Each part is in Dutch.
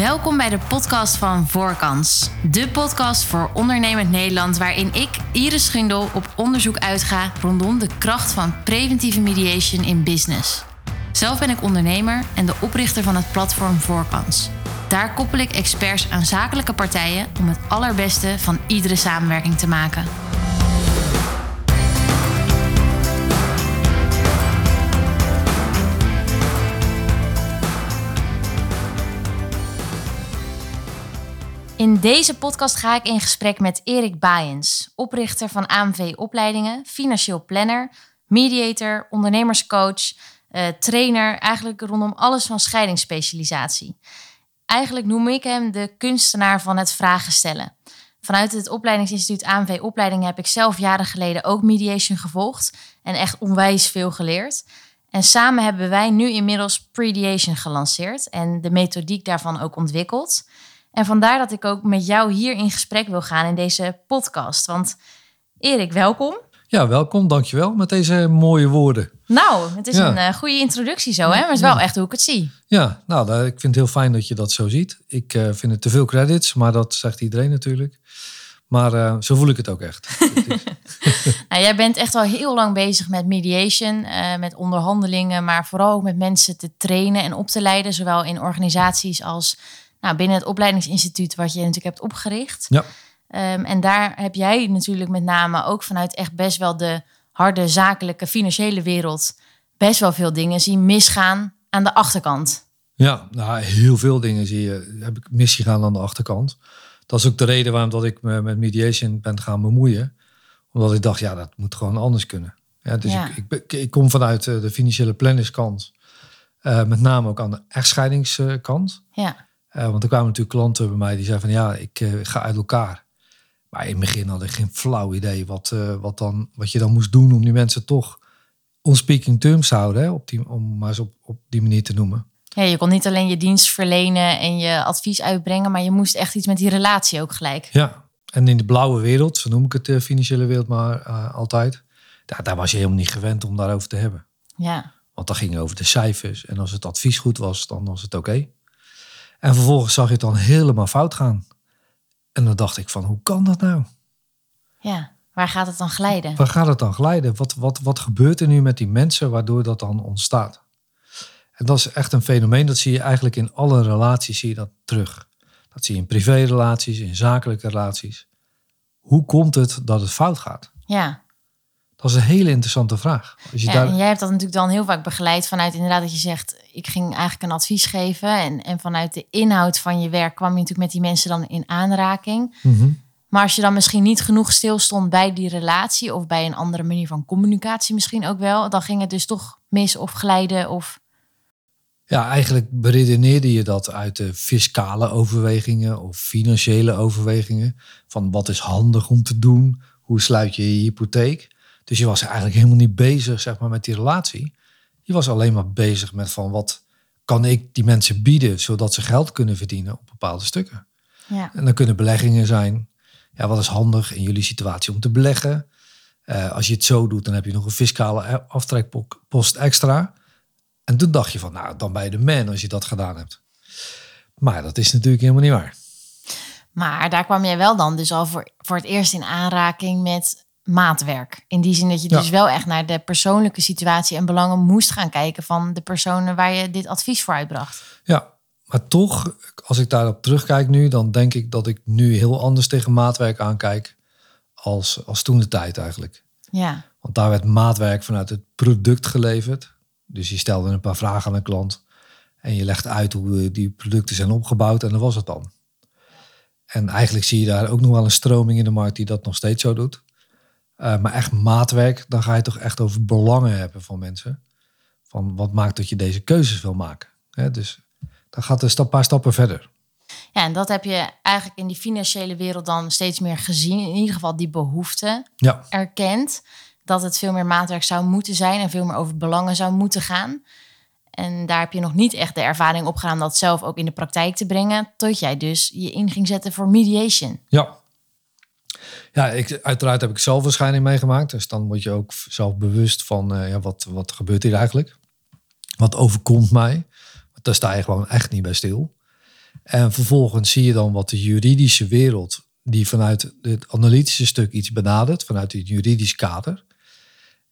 Welkom bij de podcast van Voorkans. De podcast voor ondernemend Nederland waarin ik, Iris Schindel, op onderzoek uitga rondom de kracht van preventieve mediation in business. Zelf ben ik ondernemer en de oprichter van het platform Voorkans. Daar koppel ik experts aan zakelijke partijen om het allerbeste van iedere samenwerking te maken. Deze podcast ga ik in gesprek met Erik Baaiens, oprichter van AMV Opleidingen, financieel planner, mediator, ondernemerscoach, eh, trainer, eigenlijk rondom alles van scheidingsspecialisatie. Eigenlijk noem ik hem de kunstenaar van het vragen stellen. Vanuit het opleidingsinstituut AMV Opleidingen heb ik zelf jaren geleden ook mediation gevolgd en echt onwijs veel geleerd. En samen hebben wij nu inmiddels Prediation gelanceerd en de methodiek daarvan ook ontwikkeld. En vandaar dat ik ook met jou hier in gesprek wil gaan in deze podcast. Want Erik, welkom. Ja, welkom. Dankjewel met deze mooie woorden. Nou, het is een uh, goede introductie zo, hè? Maar het is wel echt hoe ik het zie. Ja, nou, ik vind het heel fijn dat je dat zo ziet. Ik uh, vind het te veel credits, maar dat zegt iedereen natuurlijk. Maar uh, zo voel ik het ook echt. nou, jij bent echt al heel lang bezig met mediation, met onderhandelingen, maar vooral ook met mensen te trainen en op te leiden, zowel in organisaties als nou, binnen het opleidingsinstituut wat je natuurlijk hebt opgericht. Ja. Um, en daar heb jij natuurlijk met name ook vanuit echt best wel de harde zakelijke financiële wereld best wel veel dingen zien misgaan aan de achterkant. Ja, nou, heel veel dingen zie je, heb ik misgegaan aan de achterkant. Dat is ook de reden waarom dat ik me met mediation ben gaan bemoeien. Omdat ik dacht, ja, dat moet gewoon anders kunnen. Ja, dus Ik, ik, ik, kom vanuit eh, de financiële planningskant. Uh, met name ook aan de echtscheidingskant. Ja. Uh, want er kwamen natuurlijk klanten bij mij die zeiden van ja, ik uh, ga uit elkaar. Maar in het begin had ik geen flauw idee wat, uh, wat, dan, wat je dan moest doen om die mensen toch on speaking terms te houden. Hè, op die, om maar eens op, op die manier te noemen. Ja, je kon niet alleen je dienst verlenen en je advies uitbrengen, maar je moest echt iets met die relatie ook gelijk. Ja, en in de blauwe wereld, zo noem ik het de financiële wereld maar altijd, daar, daar was je helemaal niet gewend om daarover te hebben. Ja. Want dat ging over de cijfers en als het advies goed was, dan was het oké. Okay. En vervolgens zag je het dan helemaal fout gaan. En dan dacht ik van, hoe kan dat nou? Ja, waar gaat het dan glijden? Waar gaat het dan glijden? Wat, wat, wat gebeurt er nu met die mensen waardoor dat dan ontstaat? En dat is echt een fenomeen, dat zie je eigenlijk in alle relaties zie je dat terug. Dat zie je in privérelaties, in zakelijke relaties. Hoe komt het dat het fout gaat? Ja. Dat is een hele interessante vraag. Als je ja, daar... En jij hebt dat natuurlijk dan heel vaak begeleid vanuit inderdaad dat je zegt, ik ging eigenlijk een advies geven. En, en vanuit de inhoud van je werk kwam je natuurlijk met die mensen dan in aanraking. Mhm. Maar als je dan misschien niet genoeg stilstond bij die relatie of bij een andere manier van communicatie misschien ook wel, dan ging het dus toch mis of glijden of... Ja, eigenlijk beredeneerde je dat uit de fiscale overwegingen of financiële overwegingen. Van wat is handig om te doen? Hoe sluit je je hypotheek? Dus je was eigenlijk helemaal niet bezig zeg maar, met die relatie. Je was alleen maar bezig met van wat kan ik die mensen bieden zodat ze geld kunnen verdienen op bepaalde stukken. Ja. En dan kunnen beleggingen zijn. Ja, wat is handig in jullie situatie om te beleggen? Uh, als je het zo doet, dan heb je nog een fiscale aftrekpost extra. En toen dacht je van, nou, dan ben je de man als je dat gedaan hebt. Maar dat is natuurlijk helemaal niet waar. Maar daar kwam jij wel dan dus al voor, voor het eerst in aanraking met maatwerk. In die zin dat je dus wel echt naar de persoonlijke situatie en belangen moest gaan kijken van de personen waar je dit advies voor uitbracht. Ja, maar toch, als ik daarop terugkijk nu, dan denk ik dat ik nu heel anders tegen maatwerk aankijk als, als toen de tijd eigenlijk. Ja. Want daar werd maatwerk vanuit het product geleverd. Dus je stelde een paar vragen aan een klant en je legt uit hoe die producten zijn opgebouwd en dat was het dan. En eigenlijk zie je daar ook nog wel een stroming in de markt die dat nog steeds zo doet. Uh, maar echt maatwerk, dan ga je toch echt over belangen hebben van mensen. Van wat maakt dat je deze keuzes wil maken. Hè? Dus dan gaat een paar stappen verder. Ja, en dat heb je eigenlijk in die financiële wereld dan steeds meer gezien. In ieder geval die behoefte ja. erkend. Dat het veel meer maatwerk zou moeten zijn en veel meer over belangen zou moeten gaan. En daar heb je nog niet echt de ervaring op gedaan dat zelf ook in de praktijk te brengen. Tot jij dus je in ging zetten voor mediation. Ja, ja, ik, uiteraard heb ik zelf waarschijnlijk meegemaakt. Dus dan word je ook zelf bewust van uh, ja, wat, wat gebeurt hier eigenlijk? Wat overkomt mij? Daar sta je gewoon echt niet bij stil. En vervolgens zie je dan wat de juridische wereld, die vanuit het analytische stuk iets benadert, vanuit het juridisch kader.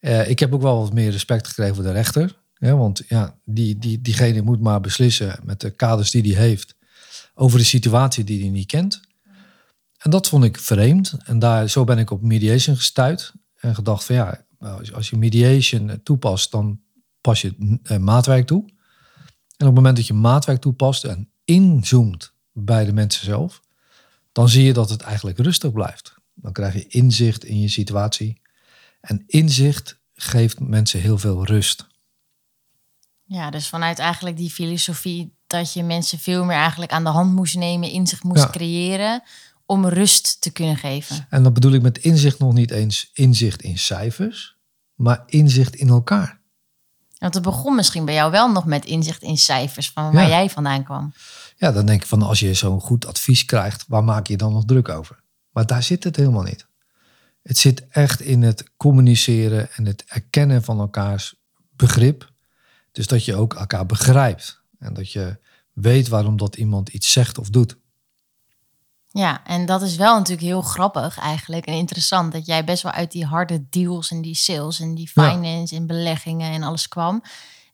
Uh, ik heb ook wel wat meer respect gekregen voor de rechter. Want ja, die, die, diegene moet maar beslissen met de kaders die hij heeft over de situatie die hij niet kent. En dat vond ik vreemd. En daar, zo ben ik op mediation gestuurd. En gedacht van ja, als je mediation toepast, dan pas je eh, maatwerk toe. En op het moment dat je maatwerk toepast en inzoomt bij de mensen zelf, dan zie je dat het eigenlijk rustig blijft. Dan krijg je inzicht in je situatie. En inzicht geeft mensen heel veel rust. Ja, dus vanuit eigenlijk die filosofie dat je mensen veel meer eigenlijk aan de hand moest nemen, inzicht moest creëren om rust te kunnen geven. En dat bedoel ik met inzicht nog niet eens inzicht in cijfers, maar inzicht in elkaar. Want het begon misschien bij jou wel nog met inzicht in cijfers van waar jij vandaan kwam. Ja, dan denk ik van als je zo'n goed advies krijgt, waar maak je dan nog druk over? Maar daar zit het helemaal niet. Het zit echt in het communiceren en het erkennen van elkaars begrip. Dus dat je ook elkaar begrijpt en dat je weet waarom dat iemand iets zegt of doet. Ja, en dat is wel natuurlijk heel grappig eigenlijk en interessant dat jij best wel uit die harde deals en die sales en die finance en beleggingen en alles kwam.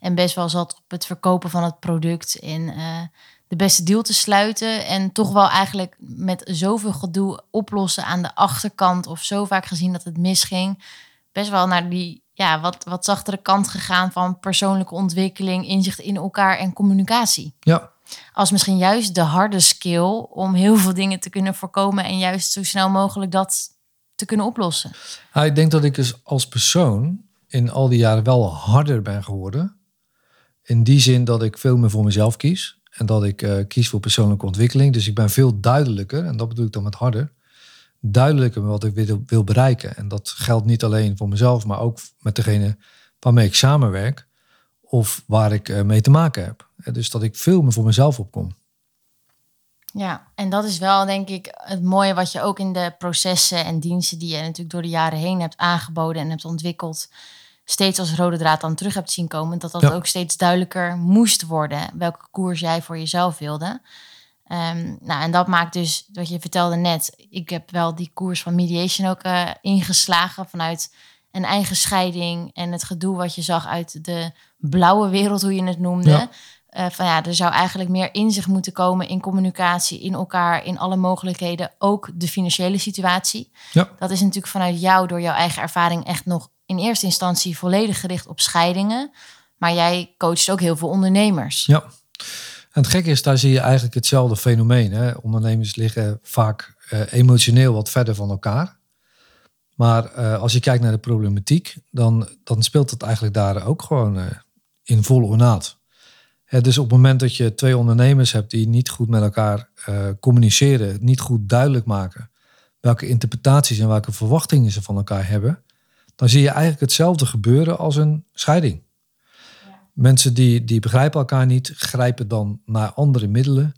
En best wel zat op het verkopen van het product en uh, de beste deal te sluiten. En toch wel eigenlijk met zoveel gedoe oplossen aan de achterkant of zo vaak gezien dat het misging. Best wel naar die ja, wat, wat zachtere kant gegaan van persoonlijke ontwikkeling, inzicht in elkaar en communicatie. Ja, als misschien juist de harde skill om heel veel dingen te kunnen voorkomen en juist zo snel mogelijk dat te kunnen oplossen. Ik denk dat ik dus als persoon in al die jaren wel harder ben geworden. In die zin dat ik veel meer voor mezelf kies. En dat ik uh, kies voor persoonlijke ontwikkeling. Dus ik ben veel duidelijker, en dat bedoel ik dan met harder. Duidelijker met wat ik wil, wil bereiken. En dat geldt niet alleen voor mezelf, maar ook met degene waarmee ik samenwerk. Of waar ik uh, mee te maken heb. Dus dat ik veel meer voor mezelf opkom. Ja, en dat is wel denk ik het mooie wat je ook in de processen en diensten die je natuurlijk door de jaren heen hebt aangeboden en hebt ontwikkeld, steeds als rode draad dan terug hebt zien komen. Dat dat ook steeds duidelijker moest worden welke koers jij voor jezelf wilde. Um, nou, en dat maakt dus, wat je vertelde net, ik heb wel die koers van mediation ook uh, ingeslagen vanuit een eigen scheiding en het gedoe wat je zag uit de blauwe wereld, hoe je het noemde. Ja. Uh, van ja, er zou eigenlijk meer inzicht moeten komen in communicatie, in elkaar, in alle mogelijkheden, ook de financiële situatie. Ja. Dat is natuurlijk vanuit jou, door jouw eigen ervaring, echt nog in eerste instantie volledig gericht op scheidingen. Maar jij coacht ook heel veel ondernemers. Ja. En het gekke is, daar zie je eigenlijk hetzelfde fenomeen. Hè? Ondernemers liggen vaak uh, emotioneel wat verder van elkaar. Maar uh, als je kijkt naar de problematiek, dan, dan speelt het eigenlijk daar ook gewoon in volle ornaat dus op het moment dat je twee ondernemers hebt die niet goed met elkaar uh, communiceren, niet goed duidelijk maken welke interpretaties en welke verwachtingen ze van elkaar hebben, dan zie je eigenlijk hetzelfde gebeuren als een scheiding. Ja. Mensen die, die begrijpen elkaar niet, grijpen dan naar andere middelen,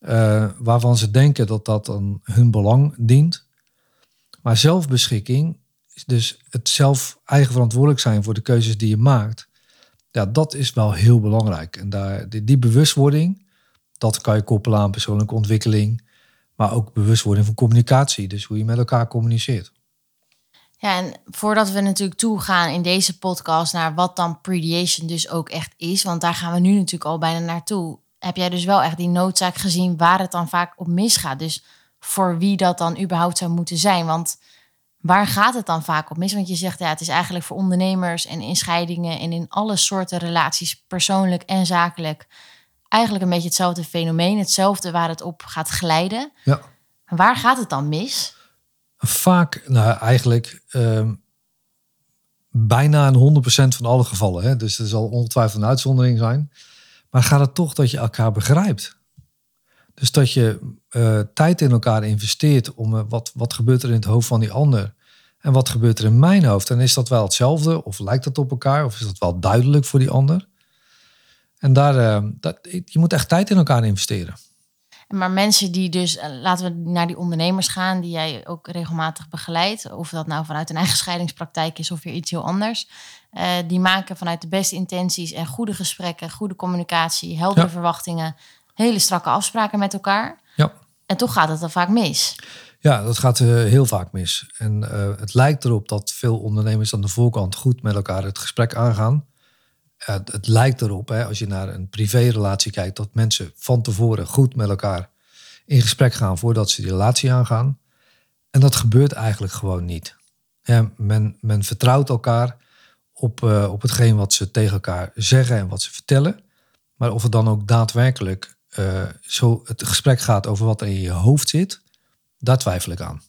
uh, waarvan ze denken dat dat dan hun belang dient. Maar zelfbeschikking, dus het zelf eigen verantwoordelijk zijn voor de keuzes die je maakt, ja, dat is wel heel belangrijk. En daar, die, die bewustwording, dat kan je koppelen aan persoonlijke ontwikkeling, maar ook bewustwording van communicatie, dus hoe je met elkaar communiceert. Ja, en voordat we natuurlijk toegaan in deze podcast naar wat dan prediation dus ook echt is, want daar gaan we nu natuurlijk al bijna naartoe, heb jij dus wel echt die noodzaak gezien waar het dan vaak op misgaat. Dus voor wie dat dan überhaupt zou moeten zijn. Want Waar gaat het dan vaak op mis? Want je zegt ja, het is eigenlijk voor ondernemers en in scheidingen en in alle soorten relaties, persoonlijk en zakelijk, eigenlijk een beetje hetzelfde fenomeen, hetzelfde waar het op gaat glijden. Ja. Waar gaat het dan mis? Vaak, nou eigenlijk um, bijna een 100% van alle gevallen. Hè? Dus er zal ongetwijfeld een uitzondering zijn. Maar gaat het toch dat je elkaar begrijpt? Dus dat je uh, tijd in elkaar investeert om uh, wat, wat gebeurt er in het hoofd van die ander en wat gebeurt er in mijn hoofd. En is dat wel hetzelfde of lijkt dat op elkaar of is dat wel duidelijk voor die ander? En daar, uh, dat, je moet echt tijd in elkaar investeren. Maar mensen die dus, laten we naar die ondernemers gaan, die jij ook regelmatig begeleidt, of dat nou vanuit een eigen scheidingspraktijk is of weer iets heel anders, die maken vanuit de beste intenties en goede gesprekken, goede communicatie, heldere verwachtingen, hele strakke afspraken met elkaar. Ja. En toch gaat het dan vaak mis. Ja, dat gaat uh, heel vaak mis. En uh, het lijkt erop dat veel ondernemers aan de voorkant goed met elkaar het gesprek aangaan. Uh, het lijkt erop, hè, als je naar een privérelatie kijkt, dat mensen van tevoren goed met elkaar in gesprek gaan voordat ze die relatie aangaan. En dat gebeurt eigenlijk gewoon niet. Ja, men, men vertrouwt elkaar op, op hetgeen wat ze tegen elkaar zeggen en wat ze vertellen. Maar of het dan ook daadwerkelijk zo het gesprek gaat over wat er in je hoofd zit, daar twijfel ik aan.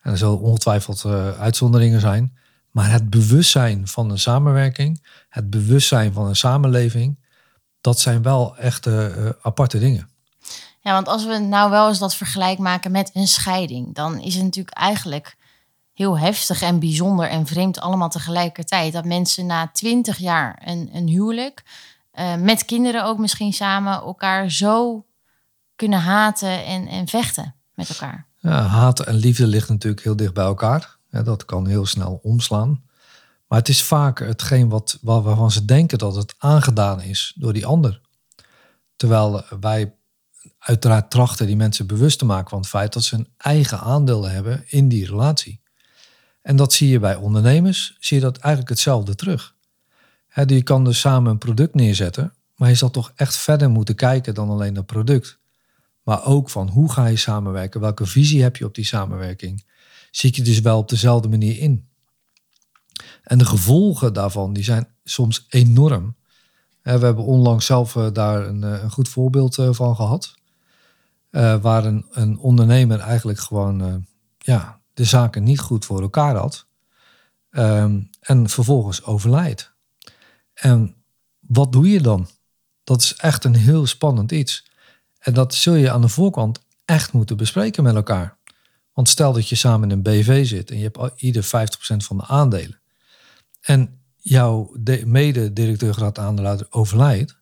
En er zullen ongetwijfeld uh, uitzonderingen zijn. Maar het bewustzijn van een samenwerking, het bewustzijn van een samenleving, dat zijn wel echt uh, aparte dingen. Ja, want als we nou wel eens dat vergelijk maken met een scheiding, dan is het natuurlijk eigenlijk heel heftig en bijzonder en vreemd allemaal tegelijkertijd. Dat mensen na twintig jaar een, een huwelijk, uh, met kinderen ook misschien samen, elkaar zo kunnen haten en, en vechten met elkaar. Ja, haat en liefde ligt natuurlijk heel dicht bij elkaar. Ja, dat kan heel snel omslaan. Maar het is vaak hetgeen wat, waarvan ze denken dat het aangedaan is door die ander. Terwijl wij uiteraard trachten die mensen bewust te maken van het feit dat ze een eigen aandeel hebben in die relatie. En dat zie je bij ondernemers, zie je dat eigenlijk hetzelfde terug. Je kan dus samen een product neerzetten, maar je zal toch echt verder moeten kijken dan alleen het product. Maar ook van hoe ga je samenwerken? Welke visie heb je op die samenwerking? Zit je dus wel op dezelfde manier in? En de gevolgen daarvan die zijn soms enorm. We hebben onlangs zelf eh, daar een, eh, een goed voorbeeld eh, van gehad. waar een, een ondernemer eigenlijk gewoon ja, de zaken niet goed voor elkaar had. Ehm, en vervolgens overlijdt. En wat doe je dan? Dat is echt een heel spannend iets. En dat zul je aan de voorkant echt moeten bespreken met elkaar. Want stel dat je samen in een BV zit en je hebt ieder 50% van de aandelen. En jouw mede-directeur aandeelhouder overlijdt.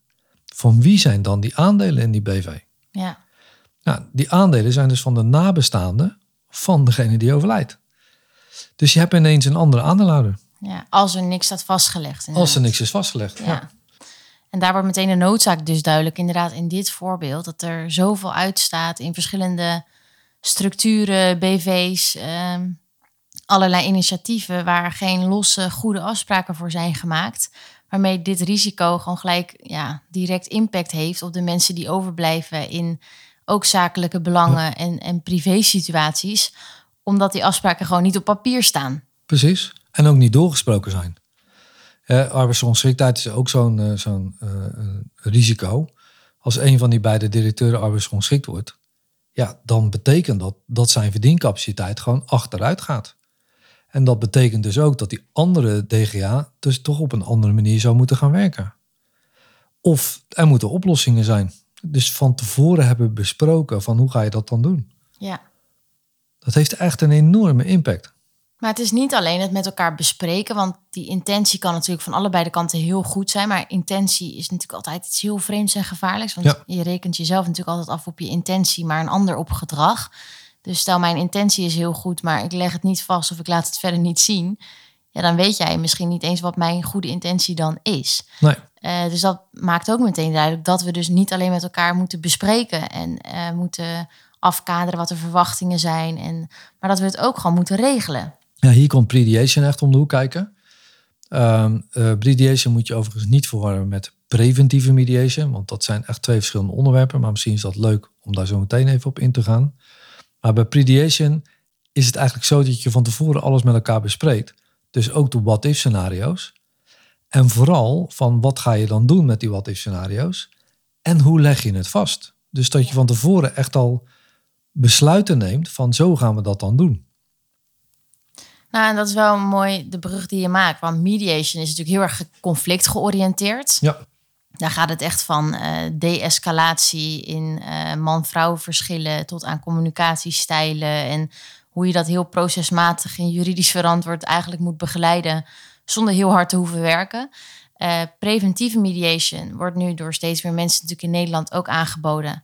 Van wie zijn dan die aandelen in die BV? Ja. Nou, die aandelen zijn dus van de nabestaanden van degene die overlijdt. Dus je hebt ineens een andere aandeelhouder. Ja, als er niks staat vastgelegd. Als er niks is vastgelegd. ja. En daar wordt meteen de noodzaak dus duidelijk, inderdaad, in dit voorbeeld, dat er zoveel uitstaat in verschillende structuren, BV's, ehm, allerlei initiatieven waar geen losse goede afspraken voor zijn gemaakt. Waarmee dit risico gewoon gelijk ja, direct impact heeft op de mensen die overblijven in ook zakelijke belangen en, en privé situaties. Omdat die afspraken gewoon niet op papier staan. Precies. En ook niet doorgesproken zijn. Uh, arbeidsongeschiktheid is ook zo'n uh, zo'n uh, risico. Als een van die beide directeuren arbeidsongeschikt wordt, ja, dan betekent dat dat zijn verdiencapaciteit gewoon achteruit gaat. En dat betekent dus ook dat die andere DGA dus toch op een andere manier zou moeten gaan werken. Of er moeten oplossingen zijn. Dus van tevoren hebben besproken van hoe ga je dat dan doen. Ja. Dat heeft echt een enorme impact. Maar het is niet alleen het met elkaar bespreken, want die intentie kan natuurlijk van allebei de kanten heel goed zijn. Maar intentie is natuurlijk altijd iets heel vreemds en gevaarlijks. Want je rekent jezelf natuurlijk altijd af op je intentie, maar een ander op gedrag. Dus stel mijn intentie is heel goed, maar ik leg het niet vast of ik laat het verder niet zien. Ja, dan weet jij misschien niet eens wat mijn goede intentie dan is. Nee. Uh, dus dat maakt ook meteen duidelijk dat we dus niet alleen met elkaar moeten bespreken en uh, moeten afkaderen wat de verwachtingen zijn. En, maar dat we het ook gewoon moeten regelen. Ja, hier komt prediation echt om de hoek kijken. Um, uh, moet je overigens niet verwarren met preventieve mediation, want dat zijn echt twee verschillende onderwerpen. Maar misschien is dat leuk om daar zo meteen even op in te gaan. Maar bij prediation is het eigenlijk zo dat je van tevoren alles met elkaar bespreekt. Dus ook de what-if scenario's. En vooral van wat ga je dan doen met die what-if scenario's? En hoe leg je het vast? Dus dat je van tevoren echt al besluiten neemt van zo gaan we dat dan doen. Nou, en dat is wel mooi de brug die je maakt. Want mediation is natuurlijk heel erg conflict georiënteerd. Ja. Daar gaat het echt van uh, de-escalatie in uh, man-vrouw verschillen tot aan communicatiestijlen. En hoe je dat heel procesmatig en juridisch verantwoord eigenlijk moet begeleiden zonder heel hard te hoeven werken. Uh, preventieve mediation wordt nu door steeds meer mensen natuurlijk in Nederland ook aangeboden.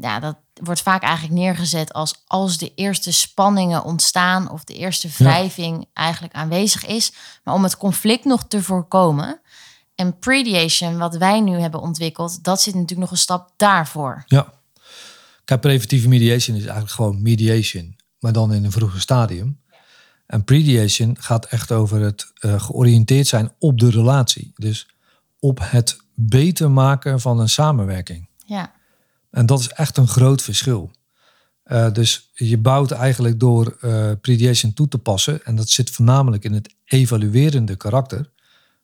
Ja, dat wordt vaak eigenlijk neergezet als als de eerste spanningen ontstaan of de eerste wrijving eigenlijk aanwezig is. Maar om het conflict nog te voorkomen En prediation, wat wij nu hebben ontwikkeld, dat zit natuurlijk nog een stap daarvoor. Ja. Kijk, preventieve mediation is eigenlijk gewoon mediation, maar dan in een vroeger stadium. En prediation gaat echt over het uh, georiënteerd zijn op de relatie. Dus op het beter maken van een samenwerking. Ja. En dat is echt een groot verschil. Uh, dus je bouwt eigenlijk door uh, prediation toe te passen, en dat zit voornamelijk in het evaluerende karakter.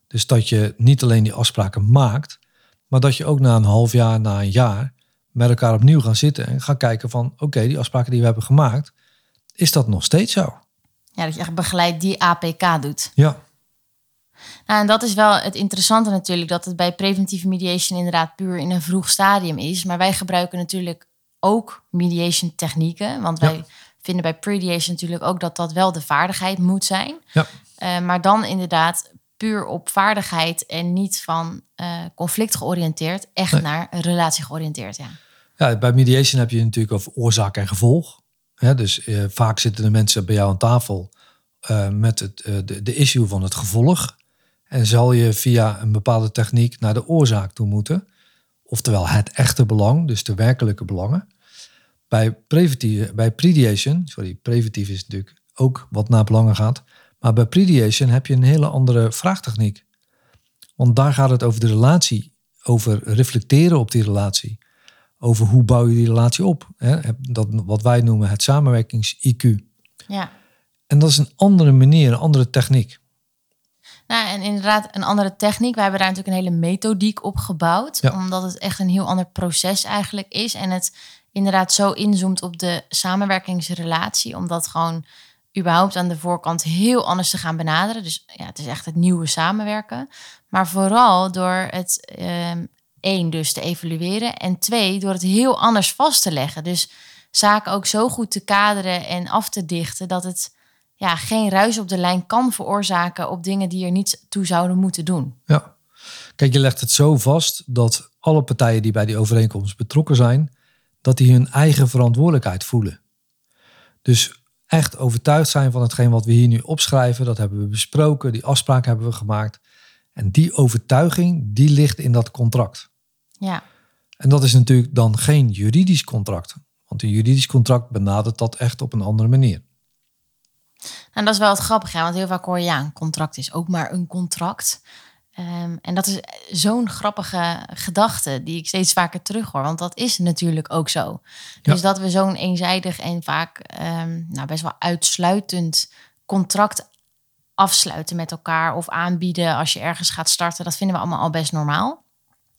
Dus dat je niet alleen die afspraken maakt, maar dat je ook na een half jaar, na een jaar, met elkaar opnieuw gaan zitten en gaan kijken van oké, die afspraken die we hebben gemaakt, is dat nog steeds zo? Ja, dat je echt begeleid die APK doet. Ja. Nou, en dat is wel het interessante natuurlijk, dat het bij preventieve mediation inderdaad puur in een vroeg stadium is. Maar wij gebruiken natuurlijk ook mediation technieken, want wij vinden bij prediation natuurlijk ook dat dat wel de vaardigheid moet zijn. Ja. Uh, maar dan inderdaad puur op vaardigheid en niet van uh, conflict georiënteerd, echt nee. naar relatie georiënteerd. Ja. ja, bij mediation heb je natuurlijk over oorzaak en gevolg. Ja, dus uh, vaak zitten de mensen bij jou aan tafel uh, met het, de, de issue van het gevolg. En zal je via een bepaalde techniek naar de oorzaak toe moeten. Oftewel het echte belang, dus de werkelijke belangen. Bij, preventieve, bij prediation, sorry, preventief is natuurlijk ook wat naar belangen gaat. Maar bij prediation heb je een hele andere vraagtechniek. Want daar gaat het over de relatie, over reflecteren op die relatie. Over hoe bouw je die relatie op. Hè? Dat, wat wij noemen het samenwerkings-IQ. Ja. En dat is een andere manier, een andere techniek. Nou, en inderdaad een andere techniek. We hebben daar natuurlijk een hele methodiek op gebouwd. Ja. Omdat het echt een heel ander proces eigenlijk is. En het inderdaad zo inzoomt op de samenwerkingsrelatie. Omdat gewoon überhaupt aan de voorkant heel anders te gaan benaderen. Dus ja, het is echt het nieuwe samenwerken. Maar vooral door het um, één dus te evalueren en twee door het heel anders vast te leggen. Dus zaken ook zo goed te kaderen en af te dichten dat het ja, geen ruis op de lijn kan veroorzaken op dingen die er niet toe zouden moeten doen. Ja, kijk, je legt het zo vast dat alle partijen die bij die overeenkomst betrokken zijn, dat die hun eigen verantwoordelijkheid voelen. Dus echt overtuigd zijn van hetgeen wat we hier nu opschrijven. Dat hebben we besproken, die afspraken hebben we gemaakt. En die overtuiging, die ligt in dat contract. Ja. En dat is natuurlijk dan geen juridisch contract. Want een juridisch contract benadert dat echt op een andere manier. Nou, dat is wel het grappige, want heel vaak hoor je ja, een contract is ook maar een contract. Um, en dat is zo'n grappige gedachte die ik steeds vaker terughoor. Want dat is natuurlijk ook zo. Dus dat we zo'n eenzijdig en vaak um, nou, best wel uitsluitend contract afsluiten met elkaar of aanbieden als je ergens gaat starten, dat vinden we allemaal al best normaal.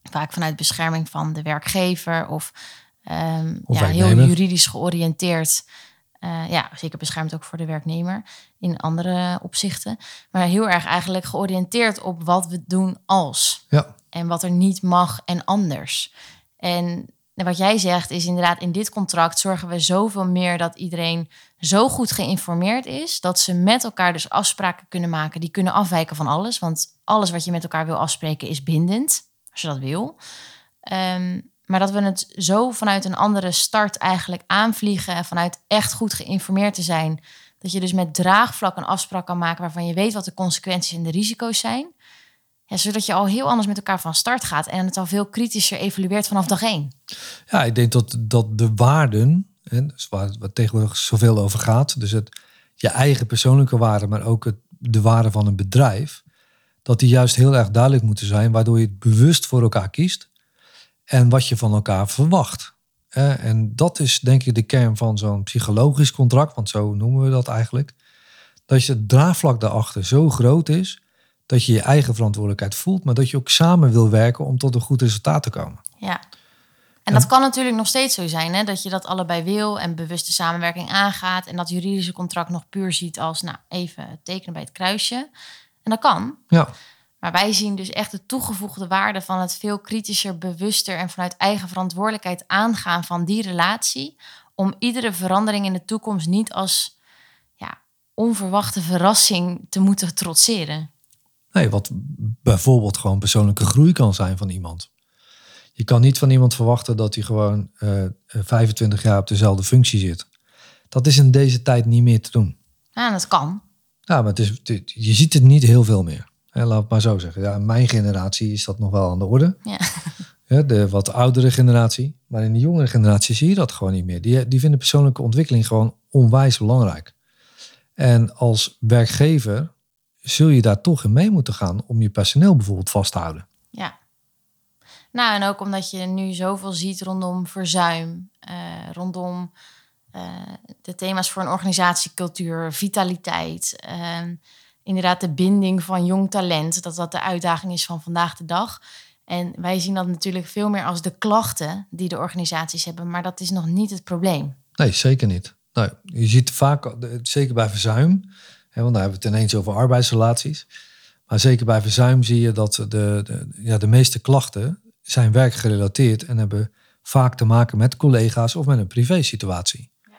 Vaak vanuit bescherming van de werkgever of, um, of ja, heel juridisch georiënteerd. Uh, ja, zeker beschermd ook voor de werknemer in andere opzichten. Maar heel erg eigenlijk georiënteerd op wat we doen als. Ja. En wat er niet mag en anders. En wat jij zegt is inderdaad, in dit contract zorgen we zoveel meer dat iedereen zo goed geïnformeerd is. Dat ze met elkaar dus afspraken kunnen maken. Die kunnen afwijken van alles. Want alles wat je met elkaar wil afspreken is bindend. Als je dat wil. Um, maar dat we het zo vanuit een andere start eigenlijk aanvliegen. En vanuit echt goed geïnformeerd te zijn. Dat je dus met draagvlak een afspraak kan maken waarvan je weet wat de consequenties en de risico's zijn. Zodat je al heel anders met elkaar van start gaat en het al veel kritischer evalueert vanaf dag één. Ja, ik denk dat, dat de waarden, hè, dus waar het tegenwoordig zoveel over gaat, dus het, je eigen persoonlijke waarden, maar ook het, de waarden van een bedrijf, dat die juist heel erg duidelijk moeten zijn, waardoor je het bewust voor elkaar kiest en wat je van elkaar verwacht. En dat is denk ik de kern van zo'n psychologisch contract, want zo noemen we dat eigenlijk. Dat je het draagvlak daarachter zo groot is dat je je eigen verantwoordelijkheid voelt, maar dat je ook samen wil werken om tot een goed resultaat te komen. Ja. En dat kan natuurlijk nog steeds zo zijn, hè? dat je dat allebei wil en bewuste samenwerking aangaat en dat juridische contract nog puur ziet als, nou, even tekenen bij het kruisje. En dat kan. Ja. Maar wij zien dus echt de toegevoegde waarde van het veel kritischer, bewuster en vanuit eigen verantwoordelijkheid aangaan van die relatie. Om iedere verandering in de toekomst niet als ja, onverwachte verrassing te moeten trotseren. Nee, wat bijvoorbeeld gewoon persoonlijke groei kan zijn van iemand. Je kan niet van iemand verwachten dat hij gewoon uh, 25 jaar op dezelfde functie zit. Dat is in deze tijd niet meer te doen. Ja, dat kan. Ja, maar het is, je ziet het niet heel veel meer. En laat het maar zo zeggen. Ja, in mijn generatie is dat nog wel aan de orde. Ja. Ja, de wat oudere generatie. Maar in de jongere generatie zie je dat gewoon niet meer. Die, die vinden persoonlijke ontwikkeling gewoon onwijs belangrijk. En als werkgever zul je daar toch in mee moeten gaan om je personeel bijvoorbeeld vast te houden. Ja. Nou, en ook omdat je nu zoveel ziet rondom verzuim, eh, rondom eh, de thema's voor een organisatiecultuur, vitaliteit, eh, inderdaad de binding van jong talent, dat dat de uitdaging is van vandaag de dag. En wij zien dat natuurlijk veel meer als de klachten die de organisaties hebben, maar dat is nog niet het probleem. Nee, zeker niet. Nou, je ziet vaak, zeker bij verzuim, hè, want daar hebben we het ineens over arbeidsrelaties. Maar zeker bij verzuim zie je dat de, de, ja, de meeste klachten zijn werkgerelateerd en hebben vaak te maken met collega's of met een privésituatie. Ja.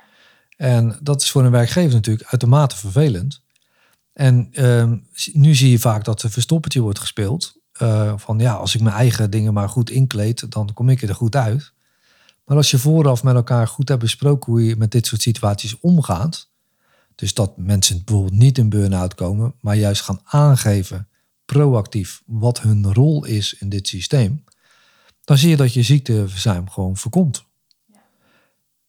En dat is voor een werkgever natuurlijk uitermate vervelend. En uh, nu zie je vaak dat er verstoppertje wordt gespeeld. Uh, van ja, als ik mijn eigen dingen maar goed inkleed, dan kom ik er goed uit. Maar als je vooraf met elkaar goed hebt besproken hoe je met dit soort situaties omgaat, dus dat mensen bijvoorbeeld niet in burn-out komen, maar juist gaan aangeven proactief wat hun rol is in dit systeem, dan zie je dat je ziekteverzuim gewoon voorkomt.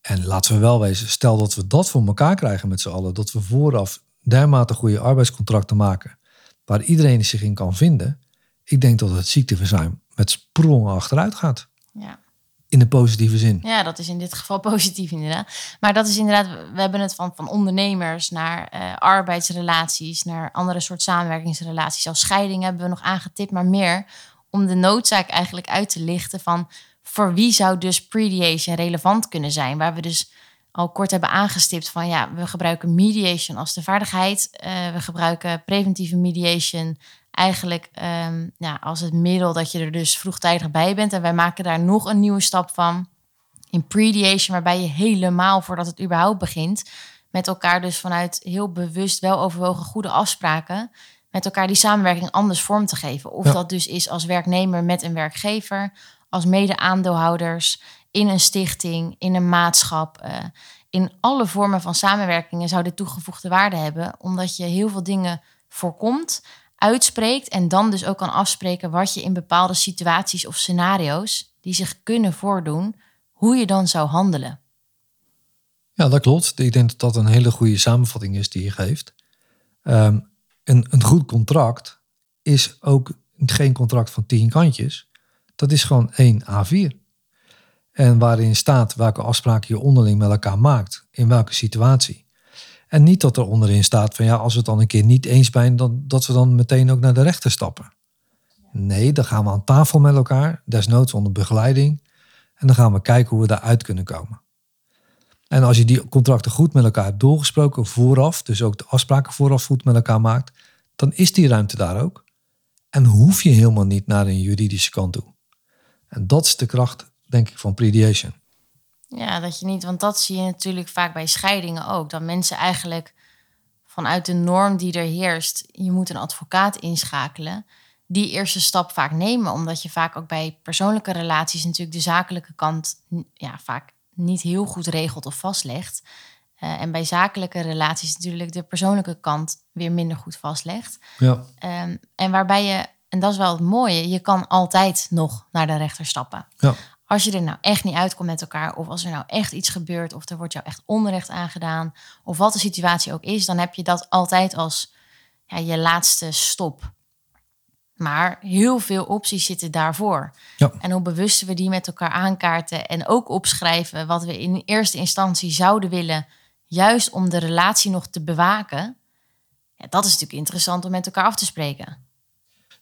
En laten we wel wezen, stel dat we dat voor elkaar krijgen met z'n allen, dat we vooraf dermate goede arbeidscontracten maken, waar iedereen zich in kan vinden, ik denk dat het ziekteverzuim met sprongen achteruit gaat. Ja. In de positieve zin. Ja, dat is in dit geval positief inderdaad. Maar dat is inderdaad, we hebben het van, van ondernemers naar uh, arbeidsrelaties, naar andere soort samenwerkingsrelaties. Als scheiding hebben we nog aangetipt, maar meer om de noodzaak eigenlijk uit te lichten van voor wie zou dus prediation relevant kunnen zijn. Waar we dus al kort hebben aangestipt van ja, we gebruiken mediation als de vaardigheid. Uh, we gebruiken preventieve mediation eigenlijk um, ja, als het middel dat je er dus vroegtijdig bij bent. En wij maken daar nog een nieuwe stap van. In prediation, waarbij je helemaal voordat het überhaupt begint, met elkaar dus vanuit heel bewust, wel overwogen goede afspraken, met elkaar die samenwerking anders vorm te geven. Of dat dus is als werknemer met een werkgever, als mede-aandeelhouders, in een stichting, in een maatschap. Uh, in alle vormen van samenwerkingen zou dit toegevoegde waarde hebben, omdat je heel veel dingen voorkomt uitspreekt en dan dus ook kan afspreken wat je in bepaalde situaties of scenario's die zich kunnen voordoen, hoe je dan zou handelen. Ja, dat klopt. Ik denk dat dat een hele goede samenvatting is die je geeft. Um, een, een goed contract is ook geen contract van tien kantjes. Dat is gewoon één A4. En waarin staat welke afspraken je onderling met elkaar maakt, in welke situatie. En niet dat er onderin staat van ja, als we het dan een keer niet eens zijn, dan, dat we dan meteen ook naar de rechter stappen. Nee, dan gaan we aan tafel met elkaar, desnoods onder begeleiding. En dan gaan we kijken hoe we daaruit kunnen komen. En als je die contracten goed met elkaar hebt doorgesproken vooraf, dus ook de afspraken vooraf goed met elkaar maakt, dan is die ruimte daar ook. En hoef je helemaal niet naar een juridische kant toe. En dat is de kracht, denk ik, van prediation. Ja, dat je niet, want dat zie je natuurlijk vaak bij scheidingen ook. Dat mensen eigenlijk vanuit de norm die er heerst, je moet een advocaat inschakelen, die eerste stap vaak nemen. Omdat je vaak ook bij persoonlijke relaties natuurlijk de zakelijke kant ja, vaak niet heel goed regelt of vastlegt. Uh, en bij zakelijke relaties natuurlijk de persoonlijke kant weer minder goed vastlegt. Ja. Um, en waarbij je, en dat is wel het mooie, je kan altijd nog naar de rechter stappen. Ja. Als je er nou echt niet uitkomt met elkaar, of als er nou echt iets gebeurt, of er wordt jou echt onrecht aangedaan, of wat de situatie ook is, dan heb je dat altijd als ja, je laatste stop. Maar heel veel opties zitten daarvoor. Ja. En hoe bewuster we die met elkaar aankaarten en ook opschrijven wat we in eerste instantie zouden willen, juist om de relatie nog te bewaken, ja, dat is natuurlijk interessant om met elkaar af te spreken.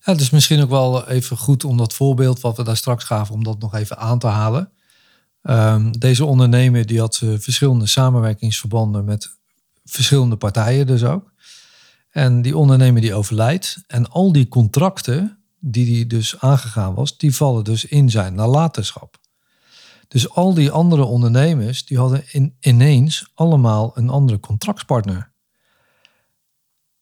Ja, is misschien ook wel even goed om dat voorbeeld wat we daar straks gaven, om dat nog even aan te halen. Um, deze ondernemer die had uh, verschillende samenwerkingsverbanden met verschillende partijen dus ook. En die ondernemer die overlijdt. En al die contracten die die dus aangegaan was, die vallen dus in zijn nalatenschap. Dus al die andere ondernemers die hadden in, ineens allemaal een andere contractspartner.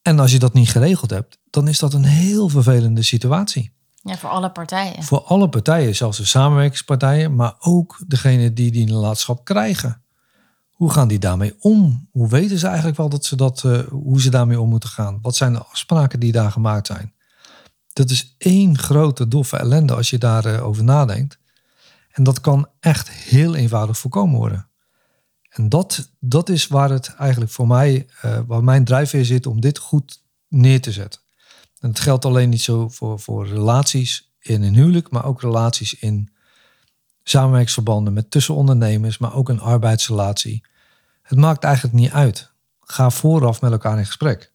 En als je dat niet geregeld hebt, dan is dat een heel vervelende situatie. Ja, voor alle partijen. Voor alle partijen, zelfs de samenwerkingspartijen, maar ook degene die die nalatenschap krijgen. Hoe gaan die daarmee om? Hoe weten ze eigenlijk wel dat ze dat, uh, hoe ze daarmee om moeten gaan? Wat zijn de afspraken die daar gemaakt zijn? dat is één grote doffe ellende als je daarover over nadenkt. En dat kan echt heel eenvoudig voorkomen worden. En dat, dat is waar het eigenlijk voor mij, uh, waar mijn drijfveer zit om dit goed neer te zetten. En het geldt alleen niet zo voor, voor relaties in een huwelijk, maar ook relaties in samenwerkingsverbanden met tussenondernemers, maar ook een arbeidsrelatie. Het maakt eigenlijk niet uit. Ga vooraf met elkaar in gesprek.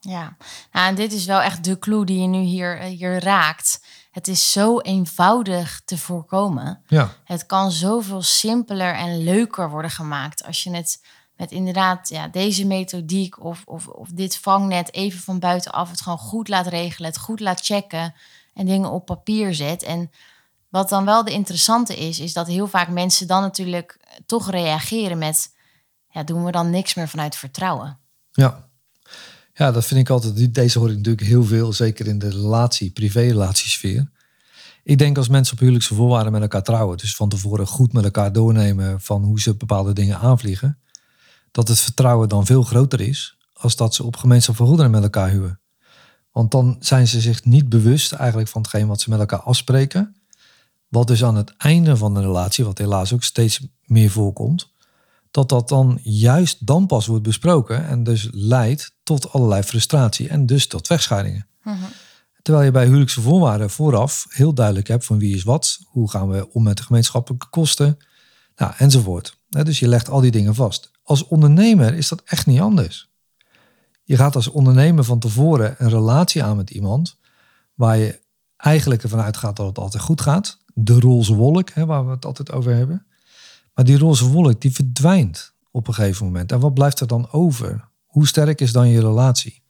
Ja, nou, en dit is wel echt de clue die je nu hier, eh, hier raakt. Het is zo eenvoudig te voorkomen. Ja. Het kan zoveel simpeler en leuker worden gemaakt als je het met inderdaad ja, deze methodiek of, of, of dit vangnet even van buitenaf het gewoon goed laat regelen, het goed laat checken en dingen op papier zet. En wat dan wel de interessante is, is dat heel vaak mensen dan natuurlijk toch reageren met, ja, doen we dan niks meer vanuit vertrouwen? Ja. Ja, dat vind ik altijd. Deze hoor ik natuurlijk heel veel, zeker in de relatie, privé-relatiesfeer. Ik denk als mensen op huwelijkse voorwaarden met elkaar trouwen, dus van tevoren goed met elkaar doornemen van hoe ze bepaalde dingen aanvliegen, dat het vertrouwen dan veel groter is als dat ze op gemeenschap van met elkaar huwen. Want dan zijn ze zich niet bewust eigenlijk van hetgeen wat ze met elkaar afspreken. Wat dus aan het einde van de relatie, wat helaas ook steeds meer voorkomt, dat dat dan juist dan pas wordt besproken en dus leidt tot allerlei frustratie en dus tot wegscheidingen. Mhm. Terwijl je bij huwelijkse voorwaarden vooraf heel duidelijk hebt van wie is wat, hoe gaan we om met de gemeenschappelijke kosten, nou, enzovoort. Dus je legt al die dingen vast. Als ondernemer is dat echt niet anders. Je gaat als ondernemer van tevoren een relatie aan met iemand waar je eigenlijk ervan uitgaat dat het altijd goed gaat. De roze wolk, hè, waar we het altijd over hebben. Maar die roze wolk die verdwijnt op een gegeven moment. En wat blijft er dan over? Hoe sterk is dan je relatie?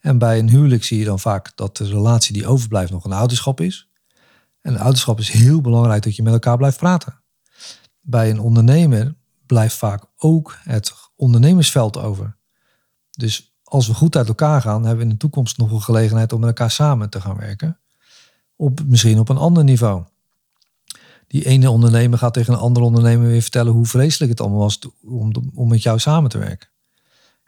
En bij een huwelijk zie je dan vaak dat de relatie die overblijft nog een ouderschap is. En ouderschap is heel belangrijk dat je met elkaar blijft praten. Bij een ondernemer blijft vaak ook het ondernemersveld over. Dus als we goed uit elkaar gaan, hebben we in de toekomst nog een gelegenheid om met elkaar samen te gaan werken. Op, misschien op een ander niveau die ene ondernemer gaat tegen een andere ondernemer weer vertellen hoe vreselijk het allemaal was om, om met jou samen te werken.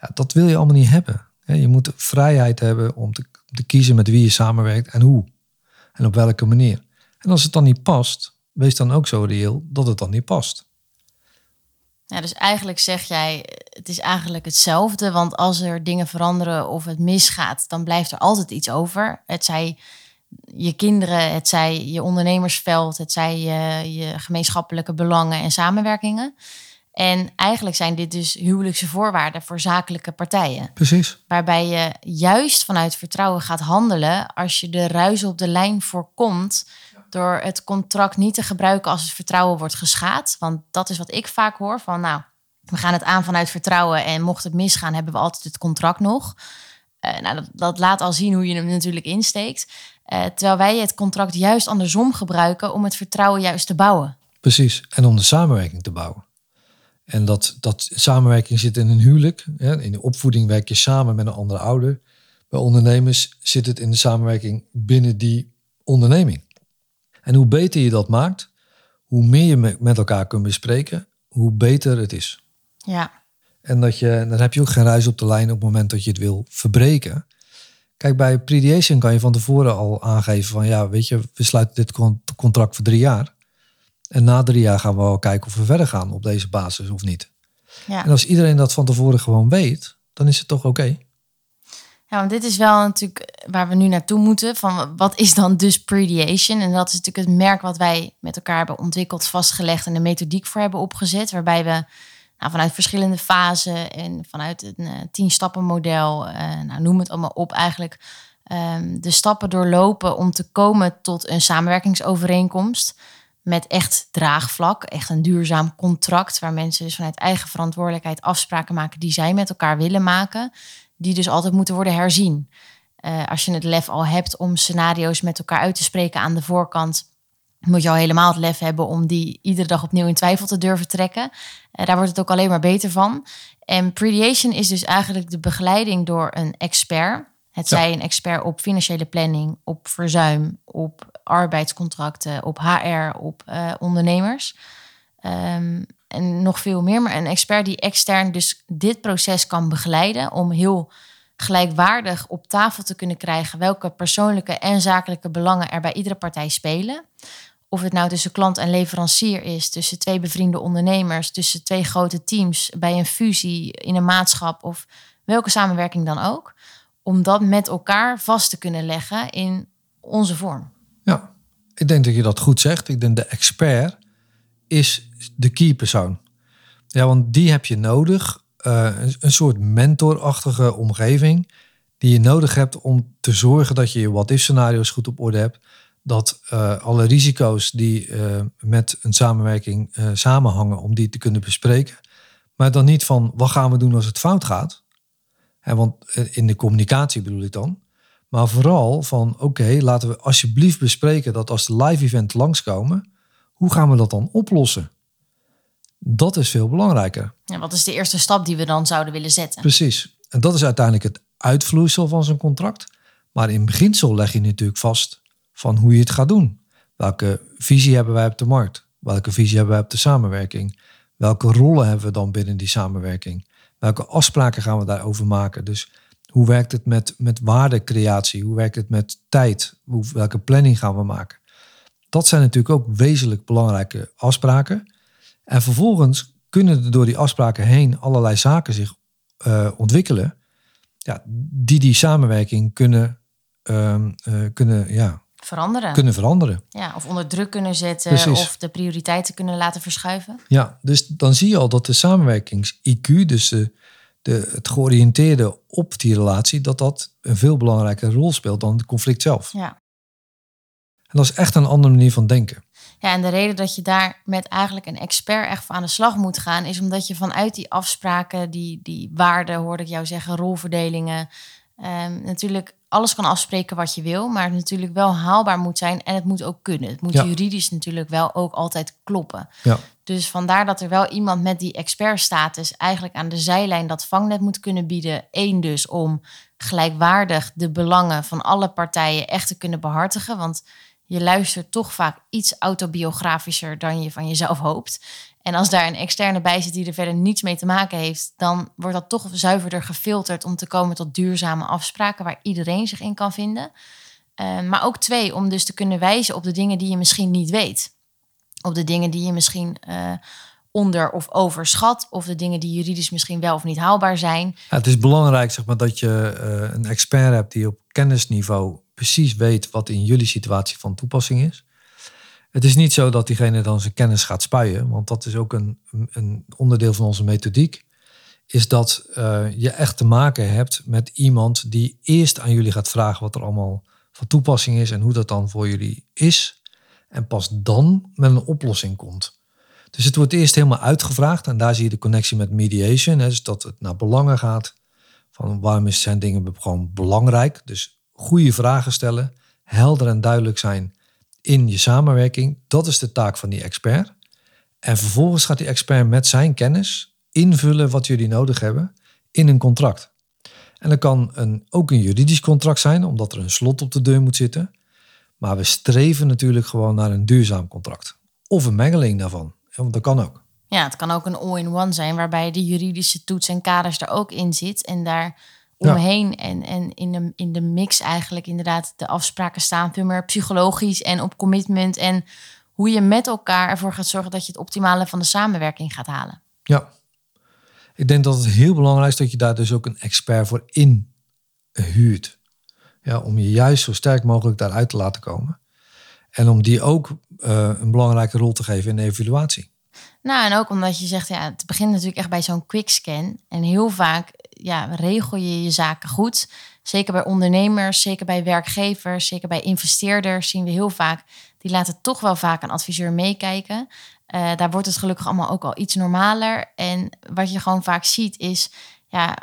Ja, dat wil je allemaal niet hebben. Je moet vrijheid hebben om te, te kiezen met wie je samenwerkt en hoe. En op welke manier. En als het dan niet past, wees dan ook zo reëel dat het dan niet past. Ja, dus eigenlijk zeg jij, het is eigenlijk hetzelfde. Want als er dingen veranderen of het misgaat, dan blijft er altijd iets over. Het zij je kinderen, het zij je ondernemersveld, het zij je, je gemeenschappelijke belangen en samenwerkingen. En eigenlijk zijn dit dus huwelijkse voorwaarden voor zakelijke partijen. Precies. Waarbij je juist vanuit vertrouwen gaat handelen als je de ruis op de lijn voorkomt door het contract niet te gebruiken als het vertrouwen wordt geschaad. Want dat is wat ik vaak hoor van nou, we gaan het aan vanuit vertrouwen en mocht het misgaan hebben we altijd het contract nog. Uh, nou, dat, dat, laat al zien hoe je hem natuurlijk insteekt. Uh, terwijl wij het contract juist andersom gebruiken om het vertrouwen juist te bouwen. Precies, en om de samenwerking te bouwen. En dat, dat samenwerking zit in een huwelijk. In de opvoeding werk je samen met een andere ouder. Bij ondernemers zit het in de samenwerking binnen die onderneming. En hoe beter je dat maakt, hoe meer je met elkaar kunt bespreken, hoe beter het is. Ja. En dat je, dan heb je ook geen ruis op de lijn op het moment dat je het wil verbreken. Kijk, bij prediation kan je van tevoren al aangeven van ja, weet je, we sluiten dit contract voor drie jaar. En na drie jaar gaan we wel kijken of we verder gaan op deze basis of niet. Ja. En als iedereen dat van tevoren gewoon weet, dan is het toch oké. Ja, want dit is wel natuurlijk waar we nu naartoe moeten. Van wat is dan dus prediation? En dat is natuurlijk het merk wat wij met elkaar hebben ontwikkeld, vastgelegd en de methodiek voor hebben opgezet. Waarbij we nou, vanuit verschillende fasen en vanuit een uh, tien stappen model, uh, nou, noem het allemaal op, eigenlijk um, de stappen doorlopen om te komen tot een samenwerkingsovereenkomst met echt draagvlak, echt een duurzaam contract waar mensen dus vanuit eigen verantwoordelijkheid afspraken maken die zij met elkaar willen maken, die dus altijd moeten worden herzien. Uh, als je het lef al hebt om scenario's met elkaar uit te spreken aan de voorkant, moet je al helemaal het lef hebben om die iedere dag opnieuw in twijfel te durven trekken. Daar wordt het ook alleen maar beter van. En Prediation is dus eigenlijk de begeleiding door een expert. Het zij een expert op financiële planning, op verzuim, op arbeidscontracten, op HR, op uh, ondernemers. Um, en nog veel meer. Maar een expert die extern dus dit proces kan begeleiden om heel gelijkwaardig op tafel te kunnen krijgen welke persoonlijke en zakelijke belangen er bij iedere partij spelen. Of het nou tussen klant en leverancier is, tussen twee bevriende ondernemers, tussen twee grote teams, bij een fusie in een maatschap of welke samenwerking dan ook. Om dat met elkaar vast te kunnen leggen in onze vorm. Ja, ik denk dat je dat goed zegt. Ik denk de expert is de key persoon. Ja, want die heb je nodig. Uh, een soort mentorachtige omgeving die je nodig hebt om te zorgen dat je je what-if scenario's goed op orde hebt. Dat uh, alle risico's die uh, met een samenwerking samenhangen, om die te kunnen bespreken. Maar dan niet van wat gaan we doen als het fout gaat. En want in de communicatie bedoel ik dan. Maar vooral van oké, laten we alsjeblieft bespreken dat als de live event langskomen, hoe gaan we dat dan oplossen? Dat is veel belangrijker. Ja, wat is de eerste stap die we dan zouden willen zetten? Precies. En dat is uiteindelijk het uitvloeisel van zo'n contract. Maar in beginsel leg je natuurlijk vast van hoe je het gaat doen. Welke visie hebben wij op de markt? Welke visie hebben wij op de samenwerking? Welke rollen hebben we dan binnen die samenwerking? Welke afspraken gaan we daarover maken? Dus hoe werkt het met, met waardecreatie? Hoe werkt het met tijd? Hoe, welke planning gaan we maken? Dat zijn natuurlijk ook wezenlijk belangrijke afspraken. En vervolgens kunnen er door die afspraken heen allerlei zaken zich uh, ontwikkelen. Ja, die die samenwerking kunnen, uh, kunnen, ja, veranderen. kunnen veranderen. Ja, of onder druk kunnen zetten Precies. of de prioriteiten kunnen laten verschuiven. Ja, dus dan zie je al dat de samenwerkings-IQ, dus de, de, het georiënteerde op die relatie, dat dat een veel belangrijke rol speelt dan het conflict zelf. Ja. En dat is echt een andere manier van denken. Ja, en de reden dat je daar met eigenlijk een expert echt aan de slag moet gaan, is omdat je vanuit die afspraken, die, die waarden, hoorde ik jou zeggen, rolverdelingen, um, natuurlijk alles kan afspreken wat je wil, maar het natuurlijk wel haalbaar moet zijn en het moet ook kunnen. Het moet juridisch natuurlijk wel ook altijd kloppen. Ja. Dus vandaar dat er wel iemand met die expertstatus eigenlijk aan de zijlijn dat vangnet moet kunnen bieden. Eén dus om gelijkwaardig de belangen van alle partijen echt te kunnen behartigen. Want je luistert toch vaak iets autobiografischer dan je van jezelf hoopt. En als daar een externe bij zit die er verder niets mee te maken heeft, dan wordt dat toch zuiverder gefilterd om te komen tot duurzame afspraken waar iedereen zich in kan vinden. Uh, maar ook twee, om dus te kunnen wijzen op de dingen die je misschien niet weet. Op de dingen die je misschien uh, onder of overschat, of de dingen die juridisch misschien wel of niet haalbaar zijn. Ja, het is belangrijk zeg maar, dat je uh, een expert hebt die op kennisniveau precies weet wat in jullie situatie van toepassing is. Het is niet zo dat diegene dan zijn kennis gaat spuien, want dat is ook een, een onderdeel van onze methodiek. Is dat uh, je echt te maken hebt met iemand die eerst aan jullie gaat vragen wat er allemaal van toepassing is en hoe dat dan voor jullie is. En pas dan met een oplossing komt. Dus het wordt eerst helemaal uitgevraagd en daar zie je de connectie met mediation. Hè, dus dat het naar belangen gaat. Van waarom zijn dingen gewoon belangrijk? Dus goede vragen stellen, helder en duidelijk zijn in je samenwerking. Dat is de taak van die expert. En vervolgens gaat die expert met zijn kennis invullen wat jullie nodig hebben in een contract. En dat kan een, ook een juridisch contract zijn, omdat er een slot op de deur moet zitten. Maar we streven natuurlijk gewoon naar een duurzaam contract. Of een mengeling daarvan. Want dat kan ook. Ja, het kan ook een all-in-one zijn, waarbij de juridische toets en kaders er ook in zit. En daar omheen. En, en in, de, in de mix eigenlijk inderdaad de afspraken staan veel meer psychologisch en op commitment. En hoe je met elkaar ervoor gaat zorgen dat je het optimale van de samenwerking gaat halen. Ja, ik denk dat het heel belangrijk is dat je daar dus ook een expert voor in huurt. Ja, om je juist zo sterk mogelijk daaruit te laten komen. En om die ook uh, een belangrijke rol te geven in de evaluatie. Nou, en ook omdat je zegt, ja, het begint natuurlijk echt bij zo'n quick scan. En heel vaak ja, regel je je zaken goed. Zeker bij ondernemers, zeker bij werkgevers, zeker bij investeerders zien we heel vaak. Die laten toch wel vaak een adviseur meekijken. Uh, daar wordt het gelukkig allemaal ook al iets normaler. En wat je gewoon vaak ziet is, ja,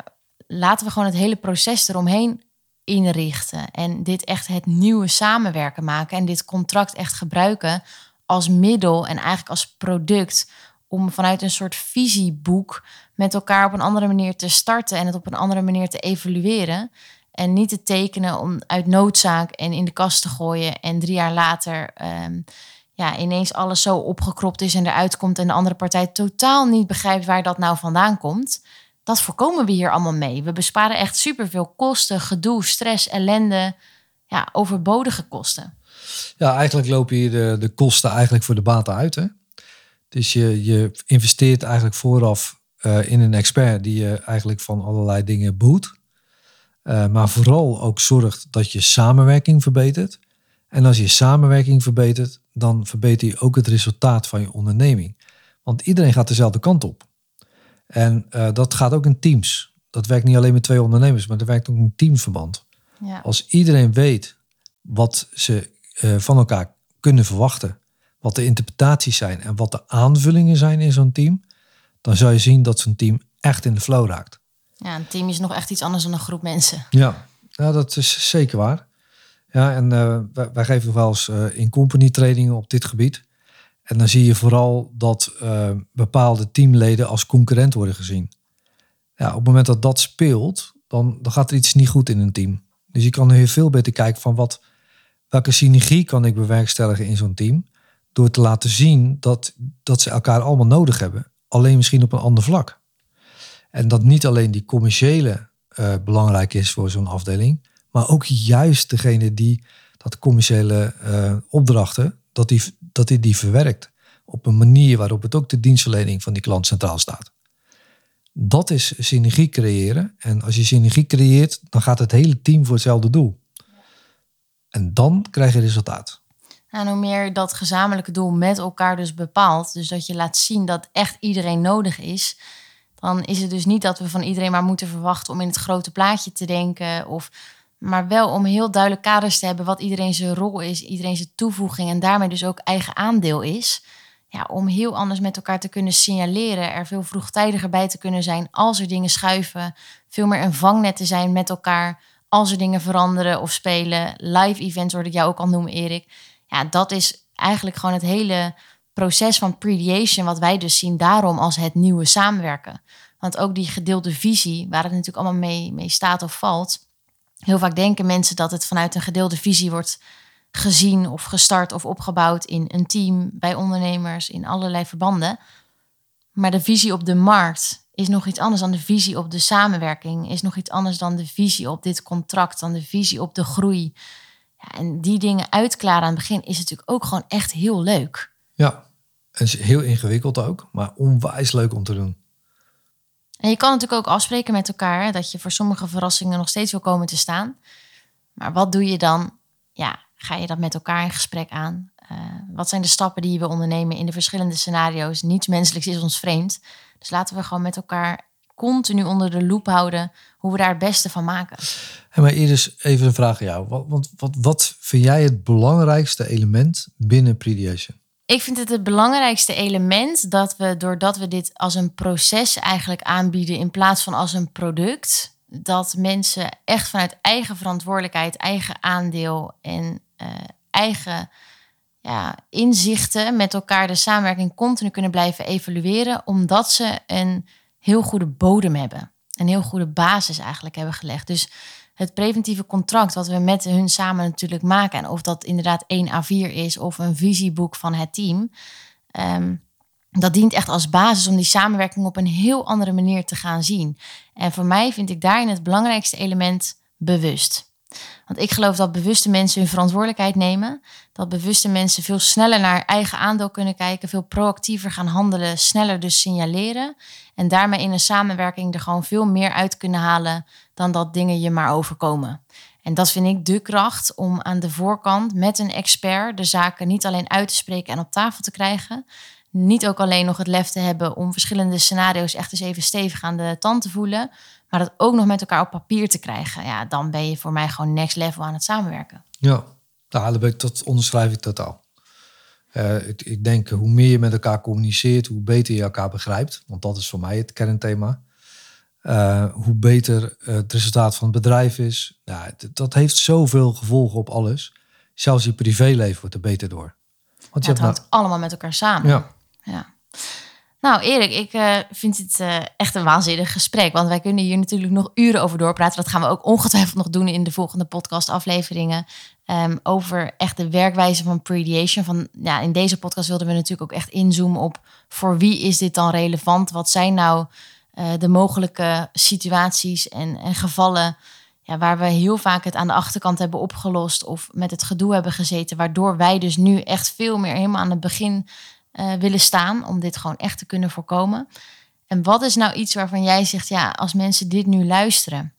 laten we gewoon het hele proces eromheen inrichten. En dit echt het nieuwe samenwerken maken. En dit contract echt gebruiken als middel en eigenlijk als product om vanuit een soort visieboek met elkaar op een andere manier te starten en het op een andere manier te evalueren. En niet te tekenen om uit noodzaak en in de kast te gooien en drie jaar later um, ja, ineens alles zo opgekropt is en eruit komt en de andere partij totaal niet begrijpt waar dat nou vandaan komt. wat voorkomen we hier allemaal mee? We besparen echt superveel kosten, gedoe, stress, ellende, ja, overbodige kosten. Ja, eigenlijk lopen hier de, de kosten eigenlijk voor de baten uit. Hè? Dus je, je investeert eigenlijk vooraf uh, in een expert die je eigenlijk van allerlei dingen behoedt. Uh, maar vooral ook zorgt dat je samenwerking verbetert. En als je samenwerking verbetert, dan verbeter je ook het resultaat van je onderneming. Want iedereen gaat dezelfde kant op. En uh, dat gaat ook in teams. Dat werkt niet alleen met twee ondernemers, maar dat werkt ook in teamverband. Ja. Als iedereen weet wat ze uh, van elkaar kunnen verwachten, wat de interpretaties zijn en wat de aanvullingen zijn in zo'n team, dan zou je zien dat zo'n team echt in de flow raakt. Ja, een team is nog echt iets anders dan een groep mensen. Ja, ja dat is zeker waar. Ja, en uh, wij, wij, geven wel eens uh, in company trainingen op dit gebied. En dan zie je vooral dat uh, bepaalde teamleden als concurrent worden gezien. Ja, op het moment dat dat speelt, dan, dan gaat er iets niet goed in een team. Dus je kan heel veel beter kijken van wat, welke synergie kan ik bewerkstelligen in zo'n team. Door te laten zien dat, dat ze elkaar allemaal nodig hebben. Alleen misschien op een ander vlak. En dat niet alleen die commerciële uh, belangrijk is voor zo'n afdeling. Maar ook juist degene die dat commerciële uh, opdrachten, dat die, dat die die verwerkt. Op een manier waarop het ook de dienstverlening van die klant centraal staat. Dat is synergie creëren. En als je synergie creëert, dan gaat het hele team voor hetzelfde doel. En dan krijg je resultaat. En hoe meer dat gezamenlijke doel met elkaar dus bepaalt, dus dat je laat zien dat echt iedereen nodig is, dan is het dus niet dat we van iedereen maar moeten verwachten om in het grote plaatje te denken, of, maar wel om heel duidelijk kaders te hebben wat iedereen zijn rol is, iedereen zijn toevoeging en daarmee dus ook eigen aandeel is. Ja, om heel anders met elkaar te kunnen signaleren, er veel vroegtijdiger bij te kunnen zijn als er dingen schuiven, veel meer een vangnet te zijn met elkaar als er dingen veranderen of spelen. Live events hoorde ik jou ook al noemen, Erik ja, dat is eigenlijk gewoon het hele proces van prediation, wat wij dus zien daarom als het nieuwe samenwerken. Want ook die gedeelde visie, waar het natuurlijk allemaal mee, mee staat of valt. Heel vaak denken mensen dat het vanuit een gedeelde visie wordt gezien of gestart of opgebouwd in een team, bij ondernemers, in allerlei verbanden. Maar de visie op de markt is nog iets anders dan de visie op de samenwerking, is nog iets anders dan de visie op dit contract, dan de visie op de groei. Ja, en die dingen uitklaren aan het begin is natuurlijk ook gewoon echt heel leuk. Ja, en is heel ingewikkeld ook, maar onwijs leuk om te doen. En je kan natuurlijk ook afspreken met elkaar dat je voor sommige verrassingen nog steeds wil komen te staan. Maar wat doe je dan? Ja, ga je dat met elkaar in gesprek aan? Uh, wat zijn de stappen die je wil ondernemen in de verschillende scenario's? Niets menselijks is ons vreemd. Dus laten we gewoon met elkaar continu onder de loep houden hoe we daar het beste van maken. Hey, maar Iris, even een vraag aan jou. Wat, wat, wat, wat vind jij het belangrijkste element binnen Prediation? Ik vind het het belangrijkste element dat we, doordat we dit als een proces eigenlijk aanbieden in plaats van als een product, dat mensen echt vanuit eigen verantwoordelijkheid, eigen aandeel en uh, eigen ja, inzichten met elkaar de samenwerking continu kunnen blijven evalueren, omdat ze een heel goede bodem hebben. Een heel goede basis eigenlijk hebben gelegd. Dus het preventieve contract wat we met hun samen natuurlijk maken. En of dat inderdaad één A4 is of een visieboek van het team. Ehm, dat dient echt als basis om die samenwerking op een heel andere manier te gaan zien. En voor mij vind ik daarin het belangrijkste element bewust. Want ik geloof dat bewuste mensen hun verantwoordelijkheid nemen. Dat bewuste mensen veel sneller naar eigen aandeel kunnen kijken, veel proactiever gaan handelen, sneller dus signaleren. En daarmee in een samenwerking er gewoon veel meer uit kunnen halen dan dat dingen je maar overkomen. En dat vind ik de kracht om aan de voorkant met een expert de zaken niet alleen uit te spreken en op tafel te krijgen. Niet ook alleen nog het lef te hebben om verschillende scenario's echt eens even stevig aan de tand te voelen. Maar dat ook nog met elkaar op papier te krijgen. Ja, dan ben je voor mij gewoon next level aan het samenwerken. Ja, nou, dat onderschrijf ik totaal. Uh, ik, ik, denk, hoe meer je met elkaar communiceert, hoe beter je elkaar begrijpt. Want dat is voor mij het kernthema. Uh, hoe beter het resultaat van het bedrijf is. Nou, dat heeft zoveel gevolgen op alles. Zelfs je privéleven wordt er beter door. Want je het hangt allemaal met elkaar samen. Ja. ja. Nou, Erik, ik uh, vind het uh, echt een waanzinnig gesprek. Want wij kunnen hier natuurlijk nog uren over doorpraten. Dat gaan we ook ongetwijfeld nog doen in de volgende podcastafleveringen. Um, over echt de werkwijze van prediation. Van, ja, in deze podcast wilden we natuurlijk ook echt inzoomen op voor wie is dit dan relevant? Wat zijn nou eh, de mogelijke situaties en, en gevallen ja, waar we heel vaak het aan de achterkant hebben opgelost of met het gedoe hebben gezeten, waardoor wij dus nu echt veel meer helemaal aan het begin uh, willen staan om dit gewoon echt te kunnen voorkomen. En wat is nou iets waarvan jij zegt, ja, als mensen dit nu luisteren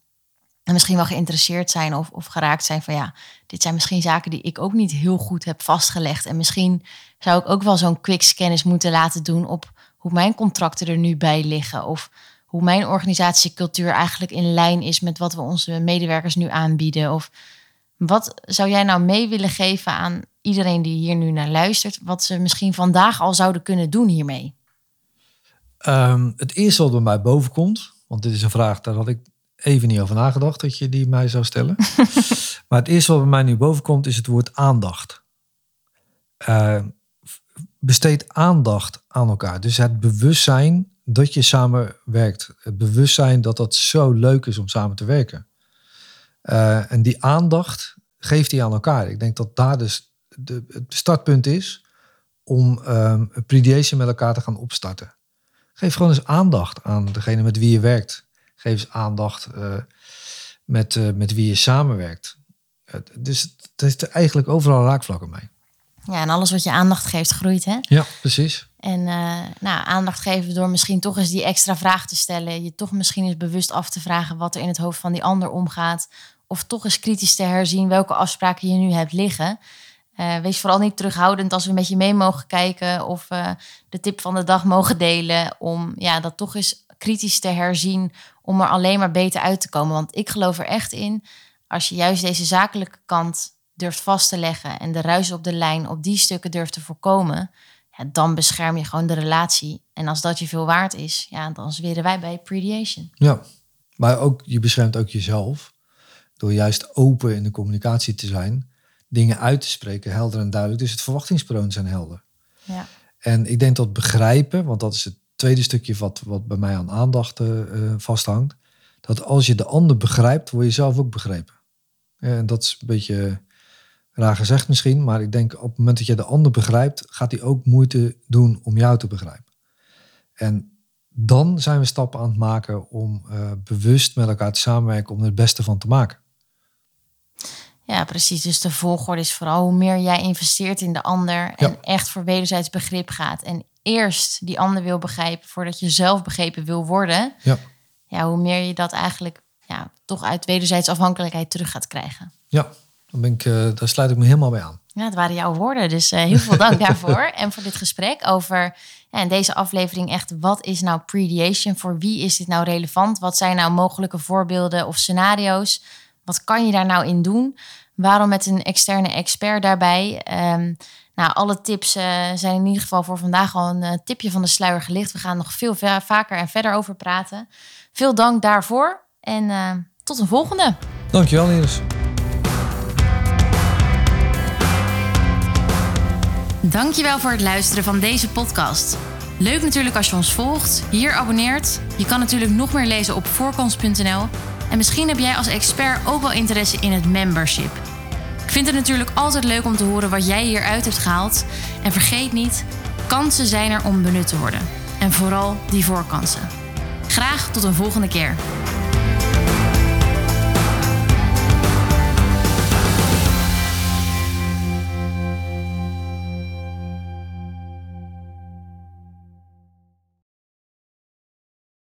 en misschien wel geïnteresseerd zijn of, of geraakt zijn van ja, dit zijn misschien zaken die ik ook niet heel goed heb vastgelegd. En misschien zou ik ook wel zo'n quick scan moeten laten doen op hoe mijn contracten er nu bij liggen. Of hoe mijn organisatiecultuur eigenlijk in lijn is met wat we onze medewerkers nu aanbieden. Of wat zou jij nou mee willen geven aan iedereen die hier nu naar luistert, wat ze misschien vandaag al zouden kunnen doen hiermee? Um, het eerste wat bij mij boven komt, want dit is een vraag, daar had ik even niet over nagedacht dat je die mij zou stellen. maar het eerste wat bij mij nu boven komt is het woord aandacht. Uh, besteed aandacht aan elkaar. Dus het bewustzijn dat je samen werkt. Het bewustzijn dat dat zo leuk is om samen te werken. Uh, en die aandacht geeft die aan elkaar. Ik denk dat daar dus de, het startpunt is om um, een prediation met elkaar te gaan opstarten. Geef gewoon eens aandacht aan degene met wie je werkt. Geef eens aandacht uh, met, uh, met wie je samenwerkt. dus het heeft eigenlijk overal raakvlakken mee. Ja, en alles wat je aandacht geeft, groeit, hè? Ja, precies. En uh, nou, aandacht geven door misschien toch eens die extra vraag te stellen. Je toch misschien eens bewust af te vragen wat er in het hoofd van die ander omgaat. Of toch eens kritisch te herzien welke afspraken je nu hebt liggen. Uh, wees vooral niet terughoudend als we met je mee mogen kijken of de tip van de dag mogen delen. Om ja, dat toch eens kritisch te herzien om er alleen maar beter uit te komen. Want ik geloof er echt in, als je juist deze zakelijke kant durft vast te leggen en de ruis op de lijn op die stukken durft te voorkomen, ja, dan bescherm je gewoon de relatie. En als dat je veel waard is, ja, dan zweren wij bij Prediation. Ja, maar ook, je beschermt ook jezelf door juist open in de communicatie te zijn, dingen uit te spreken, helder en duidelijk. Dus het verwachtingspatroon zijn helder. Ja. En ik denk dat begrijpen, want dat is het tweede stukje wat, wat bij mij aan aandacht uh, vasthangt, dat als je de ander begrijpt, word je zelf ook begrepen. En dat is een beetje raar gezegd misschien, maar ik denk op het moment dat je de ander begrijpt, gaat hij ook moeite doen om jou te begrijpen. En dan zijn we stappen aan het maken om uh, bewust met elkaar te samenwerken om er het beste van te maken. Ja, precies. Dus de volgorde is vooral hoe meer jij investeert in de ander en ja. echt voor wederzijds begrip gaat. En eerst die ander wil begrijpen voordat je zelf begrepen wil worden. Ja. Ja, hoe meer je dat eigenlijk ja, toch uit wederzijds afhankelijkheid terug gaat krijgen. Ja, dan ben ik, uh, daar sluit ik me helemaal bij aan. Ja, het waren jouw woorden. Dus uh, heel veel dank daarvoor. En voor dit gesprek over ja, in deze aflevering echt... wat is nou prediation? Voor wie is dit nou relevant? Wat zijn nou mogelijke voorbeelden of scenario's? Wat kan je daar nou in doen? Waarom met een externe expert daarbij? Um, nou, alle tips uh, zijn in ieder geval voor vandaag al een uh, tipje van de sluier gelicht. We gaan nog veel vaker en verder over praten. Veel dank daarvoor en uh, tot een volgende. Dankjewel, Iris. Dankjewel voor het luisteren van deze podcast. Leuk natuurlijk als je ons volgt, hier abonneert. Je kan natuurlijk nog meer lezen op voorkans.nl. En misschien heb jij als expert ook wel interesse in het membership. Ik vind het natuurlijk altijd leuk om te horen wat jij hieruit hebt gehaald. En vergeet niet, kansen zijn er om benut te worden. En vooral die voorkansen. Graag tot een volgende keer.